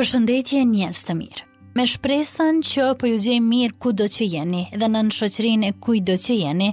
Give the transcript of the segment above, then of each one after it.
Përshëndetje njerëz të mirë. Me shpresën që po ju gjej mirë kudo që jeni dhe nën shoqërinë e kujt do që jeni,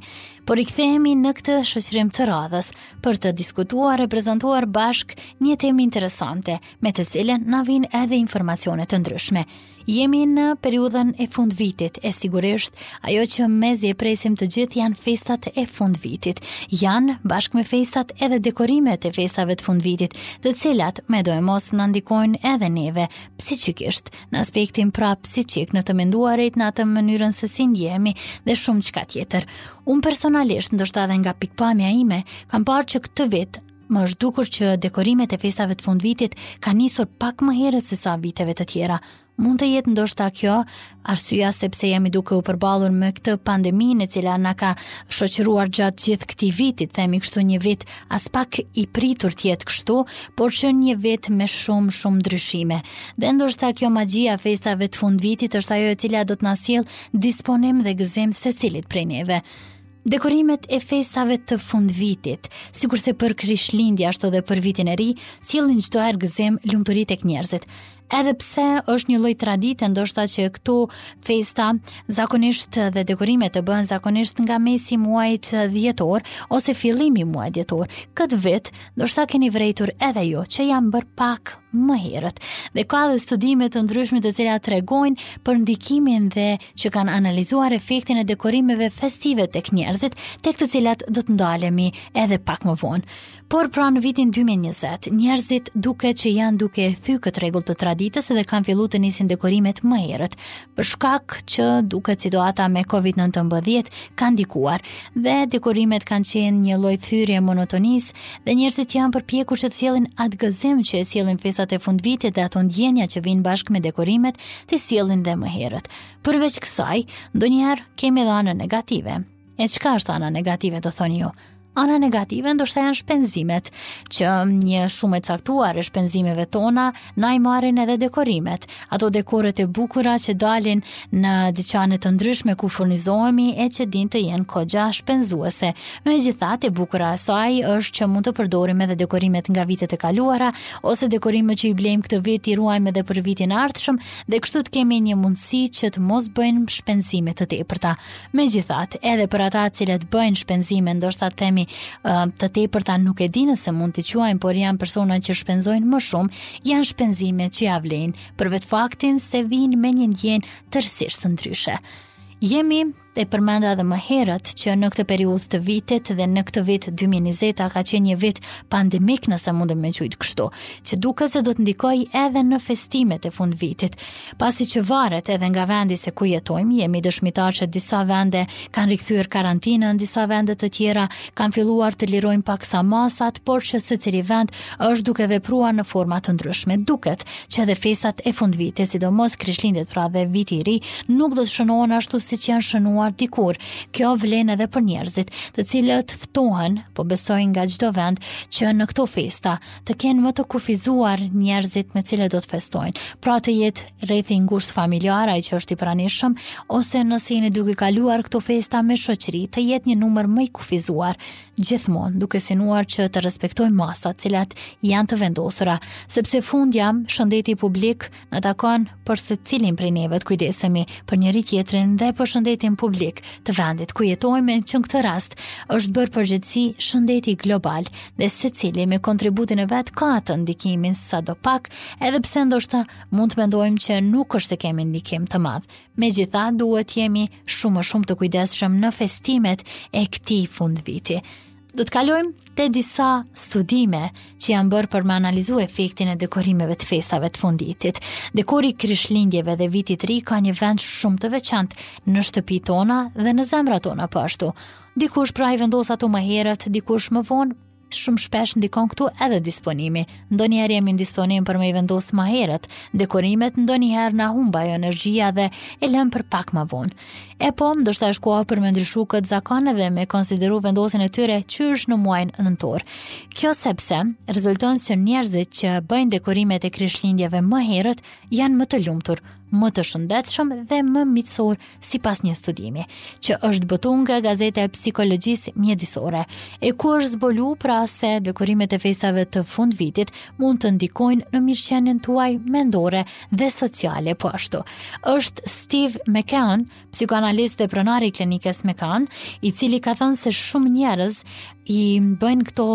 po rikthehemi në këtë shoqërim të radhës për të diskutuar e prezantuar bashkë një temë interesante me të cilën na vijnë edhe informacione të ndryshme. Jemi në periudhën e fundvitit, e sigurisht, ajo që mezi e presim të gjithë janë festat e fundvitit. Janë, bashkë me festat, edhe dekorimet e festave të fundvitit, të cilat medoemos na ndikojnë edhe neve, psikikisht, në aspektin pra psikik, në të menduarit, në atë mënyrën se si ndjehemi dhe shumëçka tjetër. Unë personalisht, ndoshta edhe nga pikëpamja ime, kam parë që këtë vit, Më është dukur që dekorimet e festave të fundvitit ka nisur pak më herët se sa viteve të tjera. Mund të jetë ndoshta kjo arsyeja sepse jemi duke u përballur me këtë pandeminë e cila na ka shoqëruar gjatë gjithë këtij viti, themi kështu një vit aspak i pritur të jetë kështu, por qe një vit me shumë shumë ndryshime. Dhe ndoshta kjo magjia e festave të fundvitit është ajo e cila do të na sjellë disponim dhe gëzim secilit prej neve. Dekorimet e festave të fundvitit, sikurse për Krishtlindje ashtu dhe për vitin e ri, sjellin çdoherë gëzim lumturi tek njerëzit. Edhe pse është një lloj tradite ndoshta që këto festa zakonisht dhe dekorimet të bëhen zakonisht nga mesi i muajit dhjetor ose fillimi i muajit dhjetor. Këtë vit Ndoshta keni vërejtur edhe ju që janë bërë pak më herët dhe ka dhe studime të ndryshme të cilat tregojnë për ndikimin dhe që kanë analizuar efektin e dekorimeve festive tek njerëzit, tek të cilat do të ndalemi edhe pak më vonë. Por pra në vitin 2020, njerëzit duket që janë duke e thy këtë rregull të traditës dhe kanë fillu të nisin dekorimet më herët, për shkak që duket situata me COVID-19 kanë ndikuar dhe dekorimet kanë qenë një lloj thyerje e monotonisë dhe njerëzit janë përpjekur që të sjellin atë gëzim që e sjellin festat e fundvitit dhe ato ndjenja që vijnë bashkë me dekorimet t'i sjellin dhe më herët. Përveç kësaj, ndonjëherë kemi dhe anë negative. E çka është ana negative do thoni ju? Ana negative ndoshta janë shpenzimet, që një shumë e caktuar e shpenzimeve tona na i marrin edhe dekorimet, ato dekoret e bukura që dalin në dyqane të ndryshme ku furnizohemi e që din të jenë goxha shpenzuese. Megjithatë e bukura e saj është që mund të përdorim edhe dekorimet nga vitet e kaluara ose dekorime që i blejmë këtë vit i ruajmë edhe për vitin e ardhshëm dhe kështu të kemi një mundësi që të mos bëjmë shpenzime të tepërta. Megjithatë, edhe për ata cilët bëjnë shpenzime, ndoshta të themi të tepërta nuk e di nëse mund t'i quajmë, por janë persona që shpenzojnë më shumë, janë shpenzime që ia vlejnë, për vetë faktin se vinë me një ndjenjë tërësisht të ndryshe. Jemi, e përmenda dhe më herët që në këtë periudhë të vitit dhe në këtë vit 2020 ka qenë një vit pandemik nëse mundem me qujtë kështu, që duket se do të ndikojë edhe në festimet e fundvitit. Pasi që varet edhe nga vendi se ku jetojmë, jemi dëshmitarë që disa vende kanë rikthyer karantinën, disa vende të tjera kanë filluar të lirojnë paksa masat, por që secili vend është duke vepruar në forma të ndryshme. Duket që edhe festat e fundvitit, sidomos krishtlindjet pra dhe viti i ri, nuk do të shënohen ashtu siç janë shënuar dikur. Kjo vlen edhe për njerëzit, të cilët ftohen, po besoj nga çdo vend që në këto festa të kenë më të kufizuar njerëzit me të cilët do të festojnë. Pra të jetë rrethi i ngushtë familjar ai që është i pranishëm ose nëse jeni duke kaluar këto festa me shoqëri, të jetë një numër më i kufizuar gjithmonë, duke synuar që të respektojmë masat, të cilat janë të vendosura, sepse fundja shëndetin publik Na takon për secilin prej neve të kujdesemi për njëri-tjetrin dhe për shëndetin publik të vendit ku jetojmë që në këtë rast është bërë përgjegjësi shëndeti global dhe secili me kontributin e vet ka atë ndikimin sadopak edhe pse ndoshta mund të mendojmë që nuk është se kemi ndikim të madh. Megjithatë duhet të jemi shumë shumë të kujdesshëm në festimet e këtij fundviti. Do të kalojmë te disa studime që janë bërë për me analizu efektin e dekorimeve të festave të fundvitit. Dekori i krishtlindjeve dhe vitit të ri ka një vend shumë të veçantë në shtëpitë tona dhe në zemrat tona po ashtu. Dikush pra i vendos ato më herët, dikush më vonë, shumë shpesh ndikon këtu edhe disponimi. Ndonjëherë jemi në disponim për me i vendos më herët, dekorimet ndonjëherë na humb ajo energjia dhe e lëmë për pak më vonë. E po, ndoshta është koha për me ndryshu këtë zakon dhe me konsideru vendosjen e tyre qysh në muajin nëntor. Kjo sepse, rezulton që njerëzit që bëjnë dekorimet e krishtlindjeve më herët janë më të lumtur, më të shëndetshëm dhe më miqësorë sipas një studimi, që është botu nga gazeta e psikologjisë mjedisore, e ku është zbulu pra se dekorimet e festave të fundvitit mund të ndikojnë në mirëqenien tuaj mendore dhe sociale po ashtu. Është Steve McKeon, psikoanalist dhe pronari i klinikës McKeon, i cili ka thënë se shumë njerëz i bëjnë këto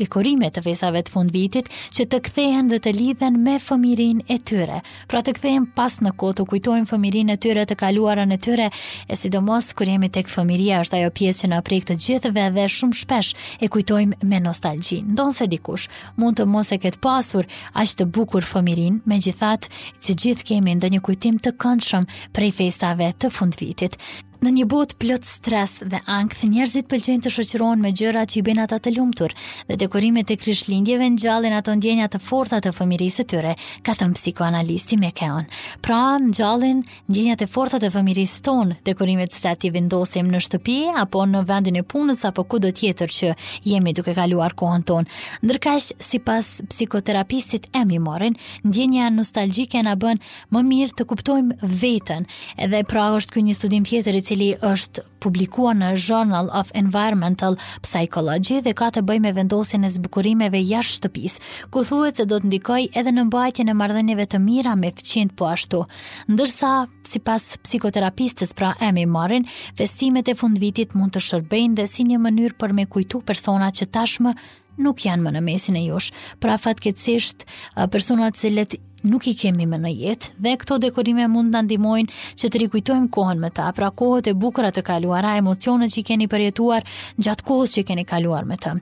dekorime të festave të fundvitit që të kthehen dhe të lidhen me fëmijërinë e tyre. Pra të kthehen pas në kohë, të kujtojnë fëmijërinë e tyre të kaluarën e tyre, e sidomos kur jemi tek fëmijëria është ajo pjesë që na prek të gjithëve dhe shumë shpesh e kujtojmë me nostalgji. Ndonëse dikush mund të mos e ketë pasur aq të bukur fëmirin, megjithatë që gjithë kemi ndonjë kujtim të këndshëm prej festave të fundvitit. Në një botë plot stres dhe ankth, njerëzit pëlqejnë të shoqërohen me gjëra që i bëjnë ata të lumtur, dhe dekorimet e Krishtlindjeve ngjallin ato ndjenja të forta të fëmirisë së tyre, ka thënë psikoanalisti McKeown. Pra, ngjallin Ndjenjat e forta të fëmirisë tonë, dekorimet që t'i vendosim në shtëpi apo në vendin e punës apo kudo tjetër që jemi duke kaluar kohën tonë. Ndërkaq, sipas psikoterapistes Amy Morin, ndjenja nostalgjike na bën më mirë të kuptojmë veten. Edhe pra është ky një studim tjetër i cili është publikuar në Journal of Environmental Psychology dhe ka të bëjë me vendosjen e zbukurimeve jashtë shtëpisë, ku thuhet se do të ndikojë edhe në mbajtjen e marrëdhënieve të mira me fqinjtë po ashtu. Ndërsa, sipas psikoterapistes pra Amy Morin, festimet e fundvitit mund të shërbejnë dhe si një mënyrë për me kujtu persona që tashmë nuk janë më në mesin e jush. Pra fatkeqësisht persona të cilët nuk i kemi më në jetë dhe këto dekorime mund të ndihmojnë që të rikujtojmë kohën me ta, pra kohët e bukura të kaluara, emocionet që i keni përjetuar gjatë kohës që keni kaluar me të.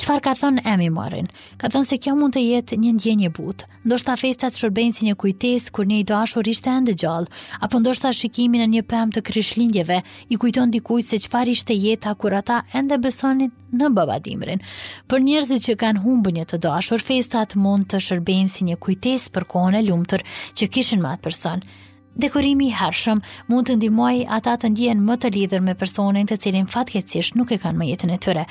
Çfarë ka thënë Amy Morin? Ka thënë se kjo mund të jetë një ndjenjë e butë, Ndoshta festat shërbejnë si një kujtesë kur një i dashur ishte ende gjallë, apo ndoshta shikimi në një pemë të Krishtlindjeve i kujton dikujt se çfarë ishte jeta kur ata ende besonin në Baba Dimrin. Për njerëzit që kanë humbur një të dashur, festat mund të shërbejnë si një kujtesë për kohën e lumtur që kishin me atë person. Dekorimi i hershëm mund të ndihmojë ata të ndjehen më të lidhur me personin të cilin fatkeqësisht nuk e kanë më jetën e tyre.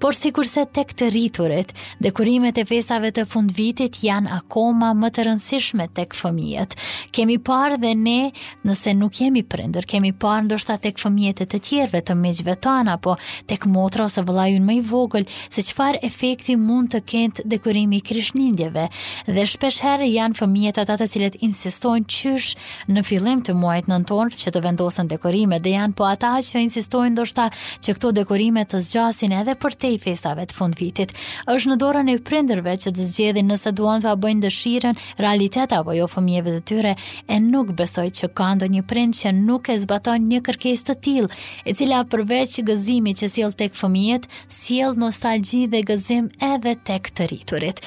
Por sikurse tek të rriturit, dekorimet e festave të fundvitit janë akoma më të rëndësishme tek fëmijët. Kemi parë dhe ne, nëse nuk jemi prindër, kemi parë ndoshta tek fëmijët e të tjerëve të miqve tona apo tek motra ose vëllai ynë më i vogël, se çfarë efekti mund të ketë dekorimi i Krishtlindjeve dhe shpesh herë janë fëmijët ata të cilët insistojnë qysh në fillim të muajit nëntor që të vendosen dekorimet dhe janë po ata që insistojnë ndoshta që këto dekorime të zgjasin edhe përtej festave të fundvitit. Është në dorën e prindërve që të zgjedhin nëse duan ta bëjnë dëshirën realitet apo jo fëmijëve të tyre e nuk besoj që ka ndonjë prind që nuk e zbaton një kërkesë të tillë, e cila përveç gëzimit që sjell tek fëmijët, sjell nostalgji dhe gëzim edhe tek të rriturit.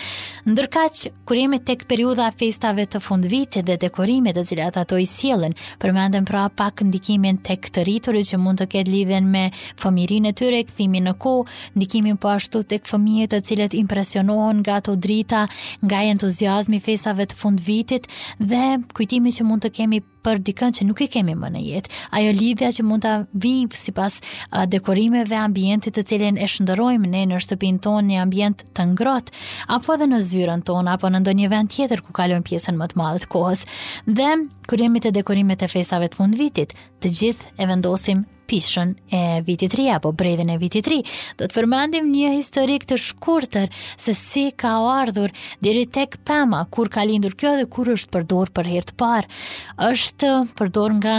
Ndërkaq, kur jemi tek periudha e festave të fundvitit dhe dekorimet të cilat ato i sjellin, përmendëm pra pak ndikimin tek të rriturit që mund të ketë lidhjen me fëmijërinë e tyre, kthimin në kohë, ndikimin po ashtu tek fëmijët të cilët impresionohen nga ato drita, nga entuziazmi i festave të fundvitit dhe kujtimi që mund të kemi për dikën që nuk e kemi më në jetë. Ajo lidhja që mund të vijë sipas dekorimeve ambientit të cilin e shndërrojmë ne në shtëpinë tonë një ambient të ngrohtë apo edhe në zyrën tonë apo në ndonjë vend tjetër ku kalojmë pjesën më të madhe të kohës. Dhe kur jemi te dekorimet e festave të fundvitit, të gjithë e vendosim pishën e vitit të ri apo bredhin e vitit të ri, do të përmendim një historik të shkurtër se si ka ardhur deri tek pema, kur ka lindur kjo dhe kur është përdor për herë të parë. Është përdor nga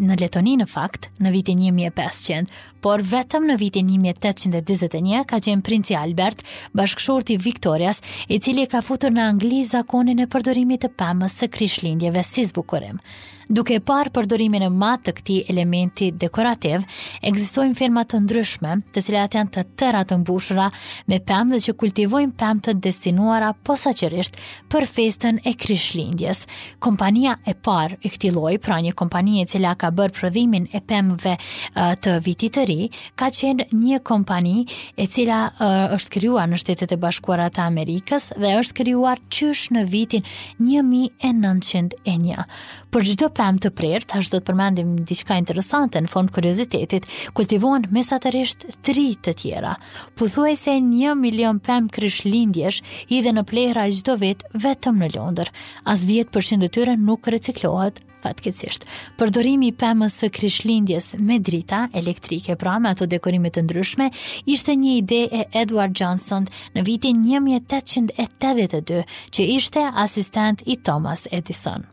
në Letoni në fakt në vitin 1500, por vetëm në vitin 1821 ka qenë princi Albert, bashkëshorti i Viktorias, i cili ka futur në Angli zakonin e përdorimit të pemës së krishtlindjeve si zbukurim. Duke parë përdorimin e madh të këtij elementi dekorativ, ekzistojnë ferma të ndryshme, të cilat janë të tëra të mbushura me pemë dhe që kultivojnë pemë të destinuara posaçërisht për festën e Krishtlindjes. Kompania e parë e këtij lloji, pra një kompani e cila ka bërë prodhimin e pemëve të vitit të ri, ka qenë një kompani e cila është krijuar në Shtetet e Bashkuara të Amerikës dhe është krijuar qysh në vitin 1901. Për çdo pemë të prerë, tash do të përmendim diçka interesante në formë kuriozitetit, kultivohen mesatarisht 3 të tjera. Pothuajse 1 milion pemë krishtlindjesh hidhen në plehra çdo vit vetëm në Londër. As 10% e tyre nuk reciklohet Fatkeqësisht, përdorimi i pemës së Krishtlindjes me drita elektrike, pra me ato dekorime të ndryshme, ishte një ide e Edward Johnson në vitin 1882, që ishte asistent i Thomas Edison.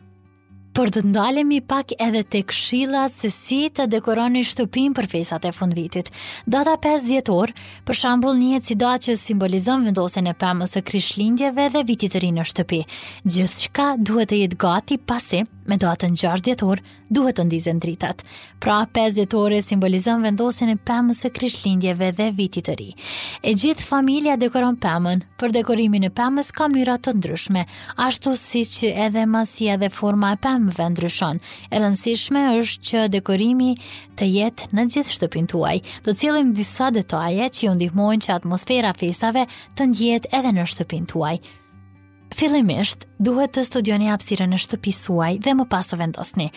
Por do të ndalemi pak edhe te këshillat se si të dekoroni shtëpinë për festat e fundvitit. Data 5 dhjetor Për shembull, njihet si data që simbolizon vendosjen e pemës së Krishtlindjeve dhe Vitit të Ri në shtëpi. Gjithçka duhet të jetë gati pasi me datën 6 dhjetor duhet të ndizen dritat. Pra 5 dhjetori simbolizon vendosjen e pemës së Krishtlindjeve dhe Vitit të Ri. E gjithë familja dekoron pemën. Për dekorimin e pemës ka mënyra të ndryshme, ashtu siç edhe madhësia dhe forma e pemëve ndryshon. E rëndësishme është që dekorimi të jetë në gjithë shtëpinë tuaj. Do të sjellim disa detaje që ju ndihmojnë që atmosfera e festave të ndihet edhe në shtëpinë tuaj. Fillimisht, duhet të studioni hapësirën e shtëpisë suaj dhe më pas të vendosni.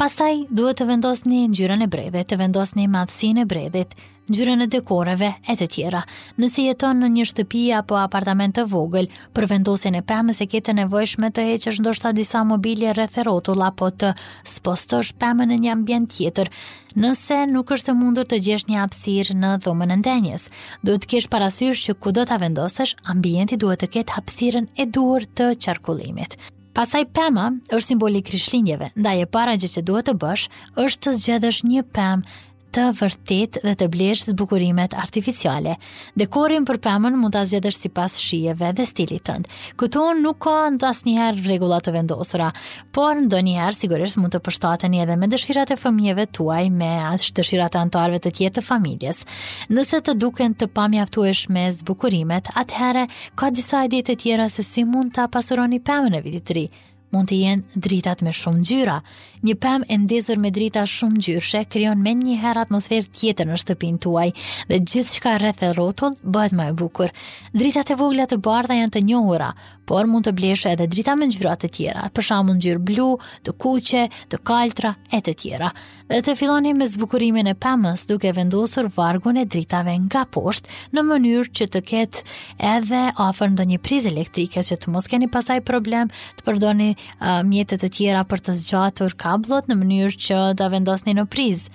Pastaj, duhet të vendosni ngjyrën e bredhit, të vendosni madhësinë e bredhit, ngjyrën e dekoreve e të tjera. Nëse jeton në një shtëpi apo apartament të vogël, për vendosjen e pemës e ke të nevojshme të heqësh ndoshta disa mobilje rreth e rrotull apo të spostosh pemën në një ambient tjetër. Nëse nuk është e mundur të gjesh një hapësirë në dhomën e ndenjes, duhet të kesh parasysh që kudo ta vendosësh, ambienti duhet të ketë hapësirën e duhur të qarkullimit. Pastaj pema është simbol i krishtlindjeve, ndaj e para gjë që duhet të bësh është të zgjedhësh një pemë të vërtetë dhe të blesh zbukurimet artificiale. Dekorin për pemën mund ta zgjedhësh sipas shijeve dhe stilit tënd. Këtu nuk ka asnjëherë rregulla të vendosura, por ndonjëherë sigurisht mund të përshtateni edhe me dëshirat e fëmijëve tuaj, me dëshirat e anëtarëve të tjerë të familjes. Nëse të duken të pamjaftueshme zbukurimet, atëherë ka disa ide të tjera se si mund ta pasuroni pemën e vitit të ri. mund të jenë dritat me shumë ngjyra. Një pemë e ndezur me drita shumëngjyrëshe krijon menjëherë atmosferë tjetër në shtëpinë tuaj dhe gjithçka rreth e rrotull bëhet më e bukur. Dritat e vogla të bardha janë të njohura, por mund të blesh edhe drita me ngjyra të tjera, për shembull ngjyrë blu, të kuqe, të kaltra e të tjera. Dhe të filloni me zbukurimin e pemës duke vendosur vargun e dritave nga poshtë në mënyrë që të ketë edhe afër ndonjë një prizë elektrike që të mos keni pastaj problem të përdorni uh, mjete të tjera për të zgjatur kabllot në mënyrë që ta vendosni në prizë.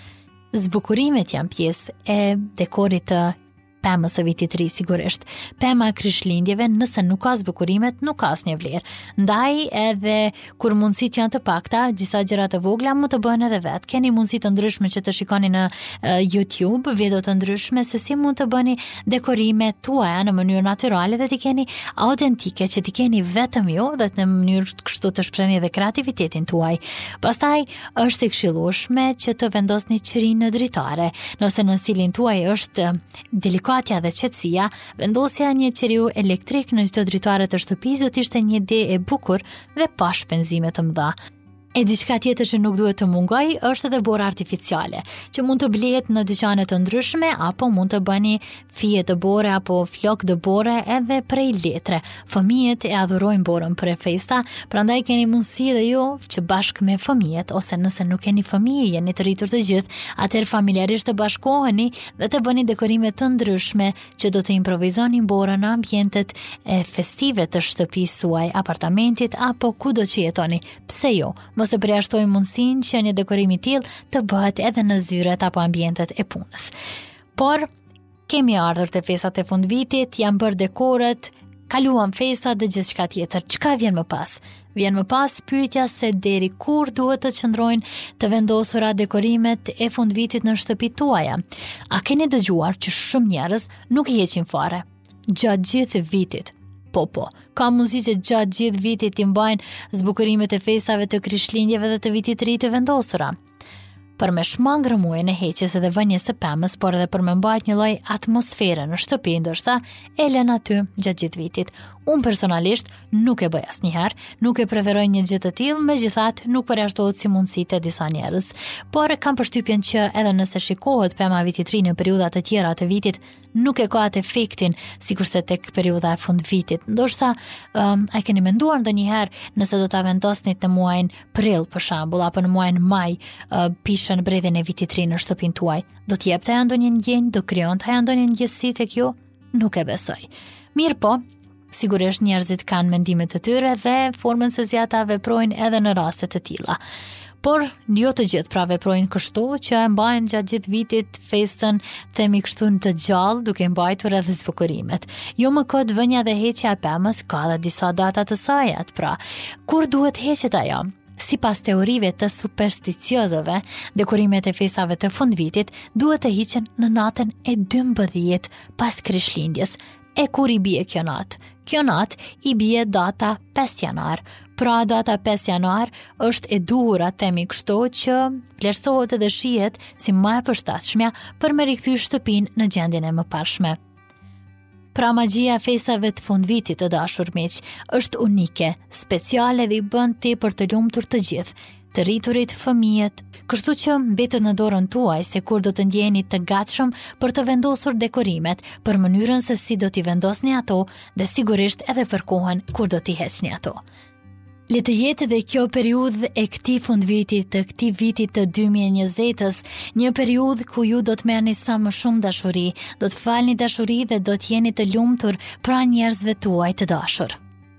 Zbukurimet janë pjesë e dekorit të pemës së vitit të ri sigurisht. Pema e krishtlindjeve nëse nuk ka zbukurime, nuk ka asnjë vlerë. Ndaj edhe kur mundësitë janë të pakta, disa gjëra të vogla mund të bëhen edhe vetë. Keni mundësi të ndryshme që të shikoni në uh, YouTube, video të ndryshme se si mund të bëni dekorime tuaja në mënyrë natyrale dhe të keni autentike që të keni vetëm ju dhe në mënyrë kështu të shprehni edhe kreativitetin tuaj. Pastaj Është e këshillueshme që të vendosni qiri në dritare. Nëse në stilin tuaj është delikatja dhe qetësia, vendosja e një qiriu elektrik në çdo dritare të shtëpisë do të ishte një ide e bukur dhe pa shpenzime të mëdha. E diçka tjetër që nuk duhet të mungojë është edhe bora artificiale, që mund të blihet në dyqane të ndryshme apo mund të bëni fije dëbore apo flokë dëbore edhe prej letre. Fëmijët e adhurojnë borën për festa, prandaj keni mundësi edhe ju që bashkë me fëmijët, ose nëse nuk keni fëmijë, jeni të rritur të gjithë, atëherë familjarisht të bashkoheni dhe të bëni dekorime të ndryshme që do të improvizoni borën në ambientet festive të shtëpisë suaj, apartamentit apo kudo që jetoni. Pse jo, mos e përjashtoni mundësinë që një dekorim i tillë të bëhet edhe në zyrat apo ambientet e punës. Por, kemi ardhur te festat e fundvitit, janë bërë dekorët, kaluan festat dhe gjithçka tjetër. Çka vjen më pas? Vjen më pas pyetja se deri kur duhet të qëndrojnë të vendosura dekorimet e fundvitit në shtëpitë tuaja. A keni dëgjuar që shumë njerëz nuk i heqin fare? Gjatë gjithë vitit, po po. Ka mundësi që gjatë gjithë vitit t'i mbajnë zbukurimet e festave të Krishtlindjeve dhe të vitit të ri të vendosura. Për me shmang rrëmujën e heqjes edhe vënies së pemës, por edhe për me mbajt një lloj atmosfere në shtëpi, ndërsa e lën aty gjatë gjithë vitit. Unë personalisht nuk e bëj asnjëherë, nuk e preferoj një gjë të tillë, megjithatë nuk përjashtohet si mundësi te disa njerëz. Por kam përshtypjen që edhe nëse shikohet pema e vitit të ri në periudha të tjera të vitit, nuk e ka atë efektin sikurse tek periudha e fundvitit. Ndoshta um, a keni menduar ndonjëherë nëse do ta vendosni në muajin prill për shembull apo në muajin maj uh, pishën bredhin e vitit të ri në shtëpinë tuaj. Do të jepte ajo ndonjë ndjenjë, do krijonte ajo ndonjë ndjesi tek ju? Nuk e besoj. Mirëpo, Sigurisht njerëzit kanë mendimet e tyre dhe formën se si ata veprojnë edhe në raste të tilla. Por jo të gjithë pra veprojnë kështu që e mbajnë gjatë gjithë vitit festën themi kështu të gjallë duke mbajtur edhe zbukurimet. Jo më kot vënia dhe heqja e pemës ka dhe disa data të sajat, pra kur duhet të hiqet ajo? Sipas teorive të supersticiozëve, dekorimet e festave të fundvitit duhet të hiqen në natën e 12 pas Krishtlindjes, E kur i bie kjo natë? Kjo natë i bie data 5 janar. Pra data 5 janar është e duhura të themi kështu që vlerësohet edhe shihet si ma e përshtatshmja për me rikthy shtëpinë në gjendjen e mëparshme. Pra magjia e festave të fundvitit të dashur miq është unike, speciale dhe i bën tepër të lumtur të gjithë. të rriturit, fëmijët, kështu që mbetet në dorën tuaj se kur do të ndjeheni të gatshëm për të vendosur dekorimet, për mënyrën se si do t'i vendosni ato dhe sigurisht edhe për kohën kur do t'i heqni ato. Le të jetë edhe kjo periudhë e këtij fundviti të këtij viti të 2020-ës, një periudhë ku ju do të merrni sa më shumë dashuri, do të falni dashuri dhe do të jeni të lumtur pranë njerëzve tuaj të dashur.